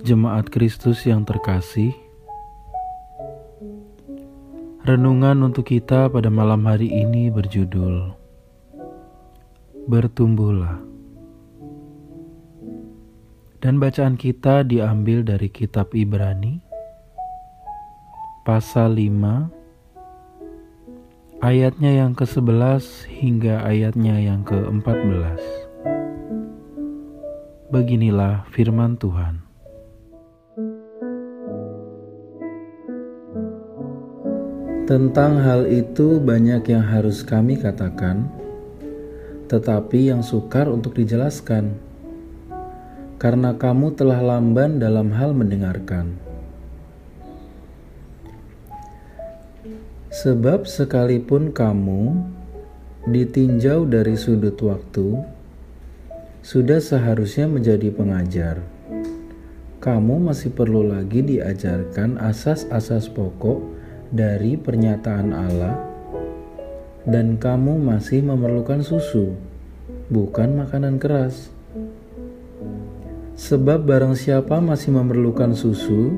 Jemaat Kristus yang terkasih, renungan untuk kita pada malam hari ini berjudul Bertumbuhlah. Dan bacaan kita diambil dari kitab Ibrani pasal 5 ayatnya yang ke-11 hingga ayatnya yang ke-14. Beginilah firman Tuhan. Tentang hal itu banyak yang harus kami katakan, tetapi yang sukar untuk dijelaskan, karena kamu telah lamban dalam hal mendengarkan. Sebab sekalipun kamu ditinjau dari sudut waktu, sudah seharusnya menjadi pengajar. Kamu masih perlu lagi diajarkan asas-asas pokok dari pernyataan Allah, dan kamu masih memerlukan susu, bukan makanan keras. Sebab barang siapa masih memerlukan susu,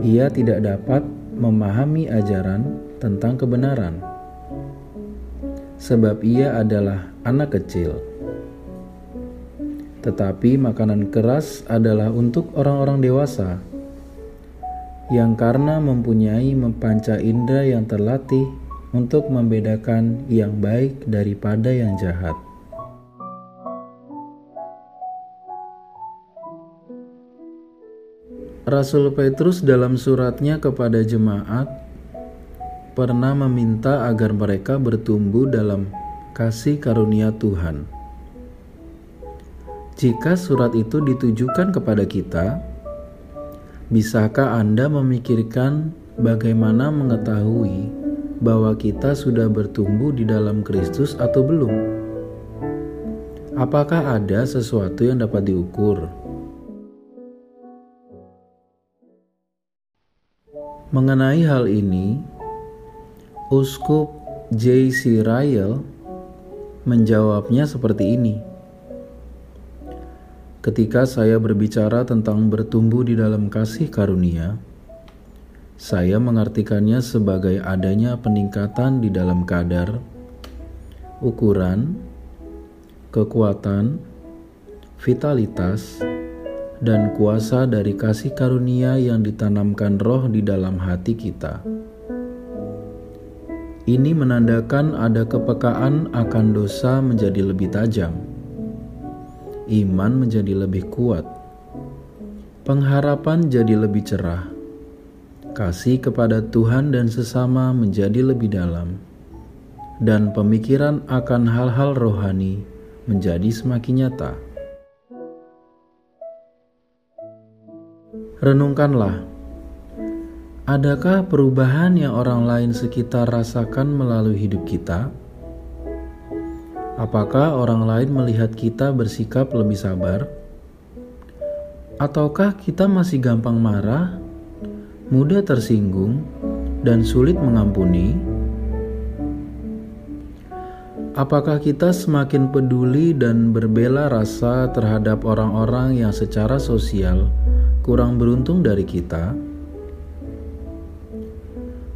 ia tidak dapat memahami ajaran tentang kebenaran, sebab ia adalah anak kecil. Tetapi makanan keras adalah untuk orang-orang dewasa yang karena mempunyai mempanca indera yang terlatih untuk membedakan yang baik daripada yang jahat. Rasul Petrus dalam suratnya kepada jemaat pernah meminta agar mereka bertumbuh dalam kasih karunia Tuhan. Jika surat itu ditujukan kepada kita, Bisakah Anda memikirkan bagaimana mengetahui bahwa kita sudah bertumbuh di dalam Kristus atau belum? Apakah ada sesuatu yang dapat diukur? Mengenai hal ini, Uskup J.C. Ryle menjawabnya seperti ini. Ketika saya berbicara tentang bertumbuh di dalam kasih karunia, saya mengartikannya sebagai adanya peningkatan di dalam kadar, ukuran, kekuatan, vitalitas, dan kuasa dari kasih karunia yang ditanamkan roh di dalam hati kita. Ini menandakan ada kepekaan akan dosa menjadi lebih tajam iman menjadi lebih kuat, pengharapan jadi lebih cerah, kasih kepada Tuhan dan sesama menjadi lebih dalam, dan pemikiran akan hal-hal rohani menjadi semakin nyata. Renungkanlah, adakah perubahan yang orang lain sekitar rasakan melalui hidup kita? Apakah orang lain melihat kita bersikap lebih sabar? Ataukah kita masih gampang marah, mudah tersinggung, dan sulit mengampuni? Apakah kita semakin peduli dan berbela rasa terhadap orang-orang yang secara sosial kurang beruntung dari kita?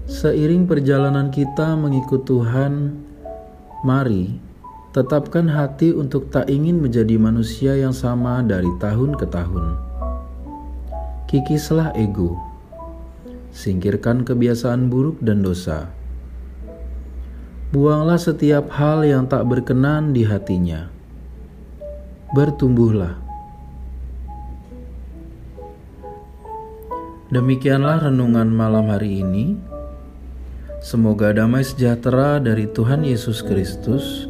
Seiring perjalanan kita mengikut Tuhan, mari Tetapkan hati untuk tak ingin menjadi manusia yang sama dari tahun ke tahun. Kikislah ego. Singkirkan kebiasaan buruk dan dosa. Buanglah setiap hal yang tak berkenan di hatinya. Bertumbuhlah. Demikianlah renungan malam hari ini. Semoga damai sejahtera dari Tuhan Yesus Kristus